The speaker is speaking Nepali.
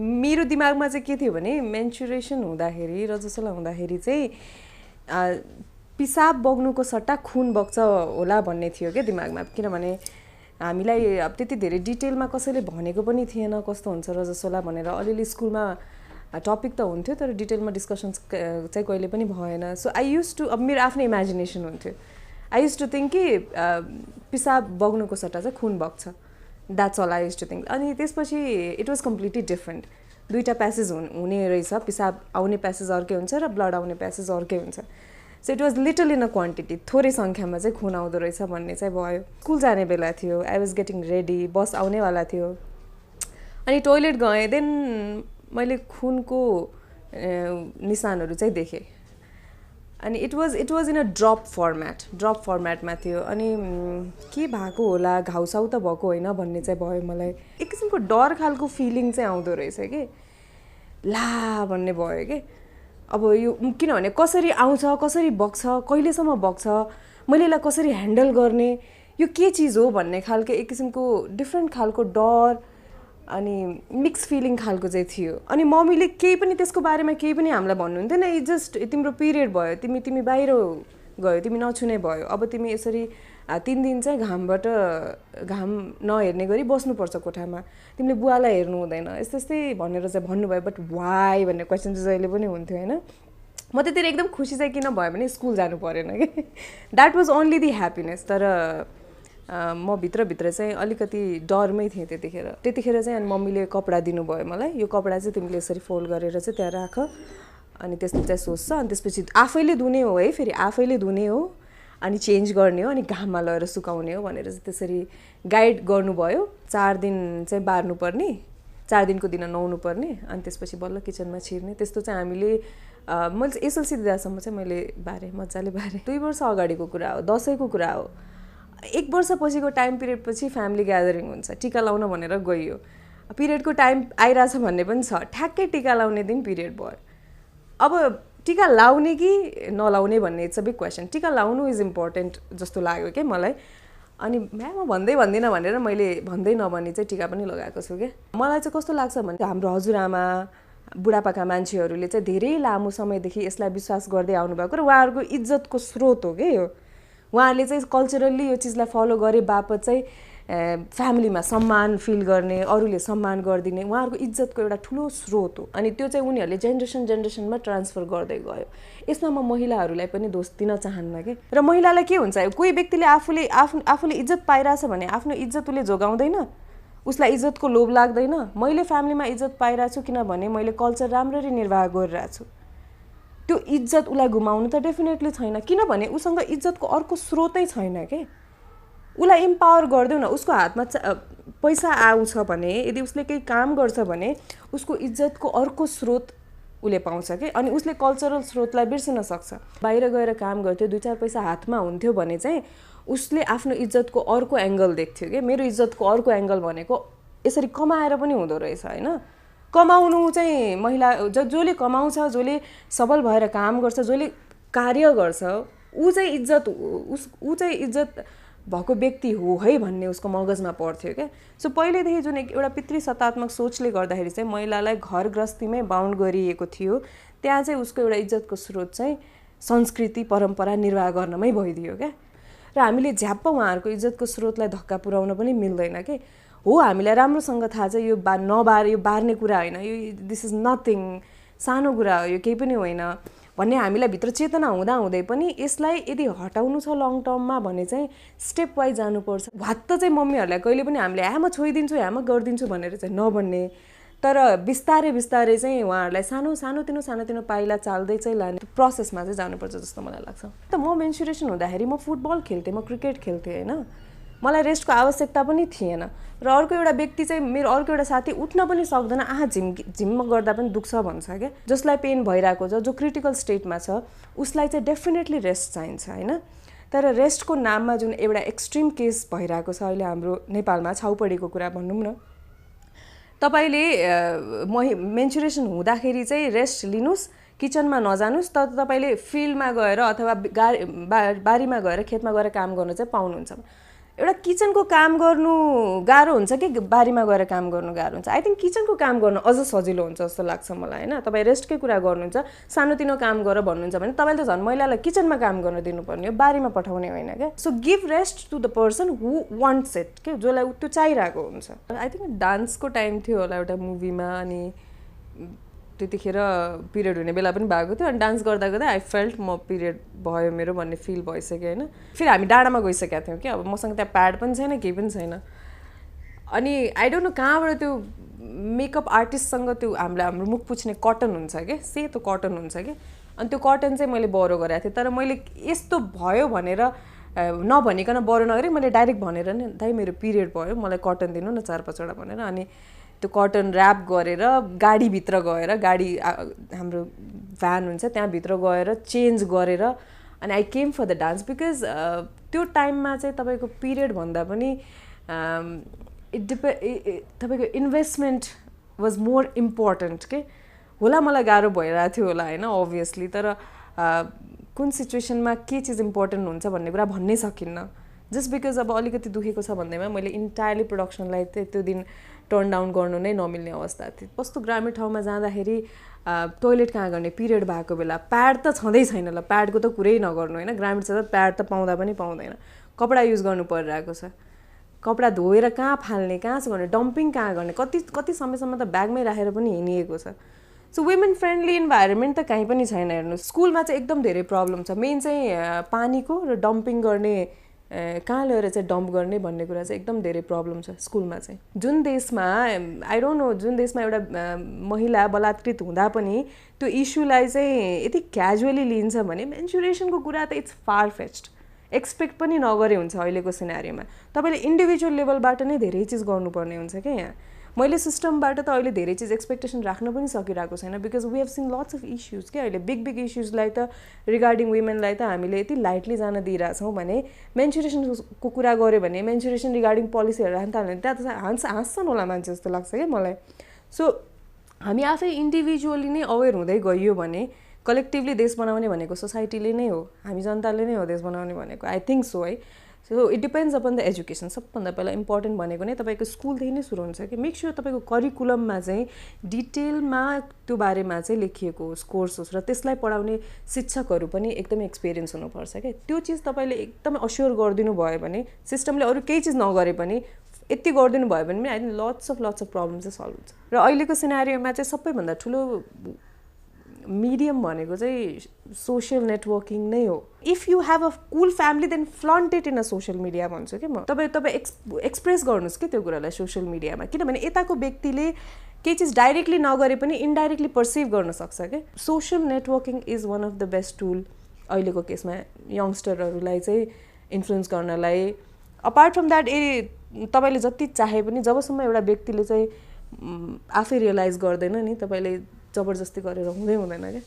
मेरो दिमागमा चाहिँ के थियो भने मेन्चुरेसन हुँदाखेरि रजसला हुँदाखेरि चाहिँ पिसाब बग्नुको सट्टा खुन बग्छ होला भन्ने थियो क्या दिमागमा। किनभने हामीलाई अब त्यति धेरै डिटेलमा कसैले भनेको पनि थिएन कस्तो हुन्छ रजसोला भनेर अलिअलि स्कुलमा टपिक त हुन्थ्यो तर डिटेलमा डिस्कसन्स चाहिँ कहिले पनि भएन। सो आई युज टु अब मेरो आफ्नो इमेजिनेसन हुन्थ्यो। आई युज टु थिङ्क कि पिसाब बग्नुको सट्टा चाहिँ खुन बग्छ। That's all I to think अनि त्यसपछि इट वाज कम्प्लिटली डिफ्रेन्ट दुईवटा प्यासेज हुने रहेछ। पिसाब आउने प्यासेज अर्कै हुन्छ र ब्लड आउने प्यासेज अर्कै हुन्छ। So it was little in a quantity थोरै सङ्ख्यामा चाहिँ खुन आउँदो रहेछ भन्ने चाहिँ भयो। स्कुल जाने बेला थियो। I was getting ready bus आउनेवाला थियो। अनि टोइलेट गएँ। देन मैले खुनको निशानहरू चाहिँ देखेँ। अनि it was it was in a drop format drop फर्मेटमा थियो अनि के भएको होला? घाउसाउ त भएको होइन भन्ने चाहिँ भयो मलाई। एक किसिमको डर खालको फिलिङ चाहिँ आउँदो रहेछ कि। ला भन्ने भयो कि। अब यो किनभने कसरी आउँछ कसरी बग्छ कहिलेसम्म बग्छ मैले यसलाई कसरी ह्यान्डल गर्ने यो के चिज हो भन्ने खालको एक किसिमको डिफ्रेन्ट खालको डर अनि मिक्स फिलिङ खालको चाहिँ थियो। अनि मम्मीले केही पनि त्यसको बारेमा केही पनि हामीलाई भन्नुहुन्थेन इ जस्ट तिम्रो पिरियड भयो। तिमी तिमी बाहिर गयो। तिमी नछुने भयो। अब तिमी यसरी तिन दिन चाहिँ घामबाट घाम नहेर्ने गरी बस्नुपर्छ कोठामा। तिमीले बुवालाई हेर्नु हुँदैन। यस्तै यस्तै भनेर चाहिँ भन्नुभयो। बट वाइ भन्ने क्वेसन चाहिँ जहिले पनि हुन्थ्यो होइन? म त्यतिर एकदम खुसी चाहिँ किन भयो भने स्कुल जानु परेन कि। That was only the happiness तर म भित्रभित्र चाहिँ अलिकति डरमै थिएँ त्यतिखेर। त्यतिखेर चाहिँ अनि मम्मीले कपडा दिनुभयो मलाई। यो कपडा चाहिँ तिमीले यसरी फोल्ड गरेर चाहिँ त्यहाँ राख अनि त्यसले चाहिँ सोच्छ। अनि त्यसपछि आफैले धुने हो है फेरि आफैले धुने हो अनि चेन्ज गर्ने हो अनि घाममा लगेर सुकाउने हो भनेर चाहिँ त्यसरी गाइड गर्नुभयो। चार दिन चाहिँ बार्नुपर्ने चार दिनको दिन नुहाउनु पर्ने अनि त्यसपछि बल्ल किचनमा छिर्ने। त्यस्तो चाहिँ हामीले मैले चाहिँ एसएलसी दिँदासम्म चाहिँ मैले बारेँ मजाले बारेँ। दुई वर्ष अगाडिको कुरा हो दसैँको कुरा हो। एक वर्षपछिको टाइम पिरियडपछि फ्यामिली ग्यादरिङ हुन्छ टिका लाउन भनेर गइयो। पिरियडको टाइम आइरहेछ भन्ने पनि छ। ठ्याक्कै टिका लाउने दिन पिरियड भयो। अब टिका लाउने कि नलाउने भन्ने इट्स अ बिग क्वेसन टिका लाउनु इज इम्पोर्टेन्ट जस्तो लाग्यो क्या मलाई। अनि म्या म भन्दै भन्दिनँ भनेर मैले भन्दै नभने चाहिँ टिका पनि लगाएको छु क्या मलाई चाहिँ कस्तो लाग्छ भने हाम्रो हजुरआमा बुढापाका मान्छेहरूले चाहिँ धेरै लामो समयदेखि यसलाई विश्वास गर्दै आउनुभएको र उहाँहरूको इज्जतको स्रोत हो क्या यो। उहाँहरूले चाहिँ कल्चरल्ली यो चिजलाई फलो गरे बापत चाहिँ फ्यामिलीमा सम्मान फिल गर्ने अरूले सम्मान गरिदिने उहाँहरूको इज्जतको एउटा ठुलो स्रोत हो। अनि त्यो चाहिँ उनीहरूले जेनेरेसन जेनेरेसनमा ट्रान्सफर गर्दै गयो। यसमा म महिलाहरूलाई पनि दोष दिन चाहन्न कि? र महिलालाई के हुन्छ? कोही व्यक्तिले आफूले आफू आफूले इज्जत पाइरहेछ भने आफ्नो इज्जत उसले जोगाउँदैन? उसलाई इज्जतको लोभ लाग्दैन? मैले फ्यामिलीमा इज्जत पाइरहेको छु किनभने मैले कल्चर राम्ररी निर्वाह गरिरहेको छु त्यो इज्जत उसलाई घुमाउनु त डेफिनेटली छैन। किनभने उसँग इज्जतको अर्को स्रोतै छैन के? उसलाई इम्पावर गरिदेऊ न उसको हातमा पैसा आउँछ भने यदि उसले केही काम गर्छ भने उसको इज्जतको अर्को स्रोत उसले पाउँछ कि? अनि उसले कल्चरल स्रोतलाई बिर्सिन सक्छ। बाहिर गएर काम गर्थ्यो दुई चार पैसा हातमा हुन्थ्यो भने चाहिँ उसले आफ्नो इज्जतको अर्को एङ्गल देख्थ्यो कि? मेरो इज्जतको अर्को एङ्गल भनेको यसरी कमाएर पनि हुँदो रहेछ होइन? कमाउनु चाहिँ महिला ज जसले कमाउँछ जसले सबल भएर काम गर्छ जसले कार्य गर्छ ऊ चाहिँ इज्जत उस ऊ चाहिँ इज्जत भएको व्यक्ति हो है भन्ने उसको मगजमा पर्थ्यो क्या। सो पहिलेदेखि जुन एउटा पितृसत्तात्मक सोचले गर्दाखेरि चाहिँ महिलालाई घर गृहस्थीमै बााउन्ड गरिएको थियो त्यहाँ चाहिँ उसको एउटा इज्जतको स्रोत चाहिँ संस्कृति परम्परा निर्वाह गर्नमै भइदियो क्या। र हामीले झ्याप्प उहाँहरूको इज्जतको स्रोतलाई धक्का पुर्याउन पनि मिल्दैन कि? हो हामीलाई राम्रोसँग थाहा छ यो बा नबार यो बार्ने कुरा होइन यो दिस इज नथिङ सानो कुरा हो यो केही पनि होइन। भन्ने हामीलाई भित्र चेतना हुँदा हुँदै पनि यसलाई यदि हटाउनु छ लङ टर्ममा भने चाहिँ स्टेप वाइज जानुपर्छ। भत्त चाहिँ मम्मीहरूलाई कहिले पनि हामीले ह्यामा छोइदिन्छु ह्यामा गरिदिन्छु भनेर चाहिँ नभन्ने। तर बिस्तारै बिस्तारै चाहिँ उहाँहरूलाई सानो सानोतिनो सानोतिनो पाइला चाल्दै चाहिँ लाने प्रोसेसमा चाहिँ जानुपर्छ जस्तो मलाई लाग्छ। त म मेन्सुरेसन हुँदाखेरि म फुटबल खेल्थेँ म क्रिकेट खेल्थेँ होइन? मलाई रेस्टको आवश्यकता पनि थिएन। र अर्को एउटा व्यक्ति चाहिँ मेरो अर्को एउटा साथी उठ्न पनि सक्दैन आहा झिम झिम्म गर्दा पनि दुख्छ भन्छ क्या? जसलाई पेन भइरहेको छ जो क्रिटिकल स्टेटमा छ उसलाई चाहिँ डेफिनेटली रेस्ट चाहिन्छ होइन? तर रेस्टको नाममा जुन एउटा एक्सट्रिम केस भइरहेको छ अहिले हाम्रो नेपालमा छाउपडीको कुरा भनौँ न तपाईँले मेन्चुरेसन हुँदाखेरि चाहिँ रेस्ट लिनुहोस् किचनमा नजानुहोस् तर तपाईँले फिल्डमा गएर अथवा गाडी बारीमा गएर खेतमा गएर काम गर्नु चाहिँ पाउनुहुन्छ। एउटा किचनको काम गर्नु गाह्रो हुन्छ कि? बारीमा गएर काम गर्नु गाह्रो हुन्छ। आई थिङ्क किचनको काम गर्नु अझ सजिलो हुन्छ जस्तो लाग्छ मलाई होइन? तपाईँ रेस्टकै कुरा गर्नुहुन्छ सानोतिनो काम गर भन्नुहुन्छ भने तपाईँले त झन् महिलालाई किचनमा काम गर्न दिनुपर्ने हो बारीमा पठाउने होइन क्या? So give rest to the person who wants it के जसलाई त्यो चाहिरहेको हुन्छ। आई थिङ्क डान्सको टाइम थियो होला एउटा मुभीमा अनि त्यतिखेर पिरियड हुने बेला पनि भएको थियो अनि डान्स गर्दा गर्दा आई फेल्ट म पिरियड भयो मेरो भन्ने फिल भइसक्यो होइन? फेरि हामी डाँडामा गइसकेका थियौँ कि अब मसँग त्यहाँ प्याड पनि छैन केही पनि छैन। अनि आई डोन्ट नो कहाँबाट त्यो मेकअप आर्टिस्टसँग त्यो हामीलाई हाम्रो मुख पुछ्ने कटन हुन्छ कि सेतो कटन हुन्छ कि अनि त्यो कटन चाहिँ मैले बरो गरेको थिएँ। तर मैले यस्तो भयो भनेर नभनिकन बरो नगरेँ मैले डाइरेक्ट भनेर नि दाइ मेरो पिरियड भयो मलाई कटन दिनु न चार पाँचवटा भनेर। अनि त्यो कटन ऱ्याप गरेर गाडीभित्र गएर गाडी हाम्रो भ्यान हुन्छ त्यहाँभित्र गएर चेन्ज गरेर अनि I came for the dance because त्यो टाइममा चाहिँ तपाईँको पिरियड भन्दा पनि इट डिपे तपाईँको इन्भेस्टमेन्ट वाज मोर इम्पोर्टेन्ट के होला मलाई गाह्रो भइरहेको थियो होला होइन अभियसली तर कुन सिचुएसनमा के चिज इम्पोर्टेन्ट हुन्छ भन्ने कुरा भन्नै सकिन्न। जस्ट बिकज अब अलिकति दुखेको छ भन्दैमा मैले इन्टायरली प्रडक्सनलाई त्यो दिन टर्न डाउन गर्नु नै नमिल्ने अवस्था थियो। कस्तो ग्रामीण ठाउँमा जाँदाखेरि टोइलेट कहाँ गर्ने? पिरियड भएको बेला प्याड त छँदै छैन ल। प्याडको त कुरै नगर्नु होइन? ग्रामीण क्षेत्र प्याड त पाउँदा पनि पाउँदैन। कपडा युज गर्नु परिरहेको छ। कपडा धोएर कहाँ फाल्ने कहाँ छ गर्ने? डम्पिङ कहाँ गर्ने? कति कति समयसम्म त ब्यागमै राखेर पनि हिँडिएको छ। सो वुमेन फ्रेन्डली इन्भाइरोमेन्ट त कहीँ पनि छैन हेर्नु। स्कुलमा चाहिँ एकदम धेरै प्रब्लम छ। मेन चाहिँ पानीको र डम्पिङ गर्ने कहाँ लगेर चाहिँ डम्प गर्ने भन्ने कुरा चाहिँ एकदम धेरै प्रब्लम छ स्कुलमा चाहिँ। जुन देशमा आई डोन्ट नो जुन देशमा एउटा महिला बलात्कृत हुँदा पनि त्यो इस्युलाई चाहिँ यति क्याजुअली लिन्छ भने मेन्सुरेसनको कुरा त इट्स फार फेस्ट एक्सपेक्ट पनि नगरे हुन्छ अहिलेको सिनारीमा तपाईँले इन्डिभिजुअल लेभलबाट नै धेरै चिज गर्नुपर्ने हुन्छ क्या यहाँ। मैले सिस्टमबाट त अहिले धेरै चिज एक्सपेक्टेसन राख्न पनि सकिरहेको छैन because we have seen lots of issues क्या अहिले बिग बिग इस्युजलाई त रिगार्डिङ वुमेनलाई त हामीले यति लाइटली जान दिइरहेछौँ भने मेन्सुरेसनको कुरा गऱ्यो भने मेन्सुरेसन रिगार्डिङ पोलिसीहरू राख्न थाल्यो भने त्यहाँ त हाँस हाँस्छन् होला मान्छे जस्तो लाग्छ क्या मलाई। सो हामी आफै इन्डिभिजुअली नै अवेर हुँदै गइयो भने कलेक्टिभली देश बनाउने भनेको सोसाइटीले नै हो हामी जनताले नै हो देश बनाउने भनेको आई थिङ्क सो है। So it depends upon the education सबभन्दा पहिला इम्पोर्टेन्ट भनेको नै तपाईँको स्कुलदेखि नै सुरु हुन्छ कि मेक स्योर तपाईँको करिकुलममा चाहिँ डिटेलमा त्यो बारेमा चाहिँ लेखिएको होस् कोर्स होस् र त्यसलाई पढाउने शिक्षकहरू पनि एकदमै एक्सपिरियन्स हुनुपर्छ क्या। त्यो चिज तपाईँले एकदमै अस्योर गरिदिनु भयो भने सिस्टमले अरू केही चिज नगरे पनि यति गरिदिनु भयो भने पनि I think lots of lots of problem चाहिँ सल्भ हुन्छ। र अहिलेको सिनारीमा चाहिँ सबैभन्दा ठुलो मिडियम भनेको चाहिँ सोसियल नेटवर्किङ नै हो। If you have a cool family then flaunt it in a social media भन्छु कि म। तपाईँ तपाईँ एक्स एक्सप्रेस गर्नुहोस् कि त्यो कुरालाई सोसियल मिडियामा किनभने यताको व्यक्तिले केही चिज डाइरेक्टली नगरे पनि इन्डाइरेक्टली पर्सिभ गर्न सक्छ क्या social networking is one of the best tool अहिलेको केसमा। यङ्स्टरहरूलाई चाहिँ इन्फ्लुएन्स गर्नलाई। अपार्ट फ्रम द्याट ए तपाईँले जति चाहे पनि जबसम्म एउटा व्यक्तिले चाहिँ आफै रियलाइज गर्दैन नि तपाईँले जबरजस्ती गरेर हुँदै हुँदैन क्या?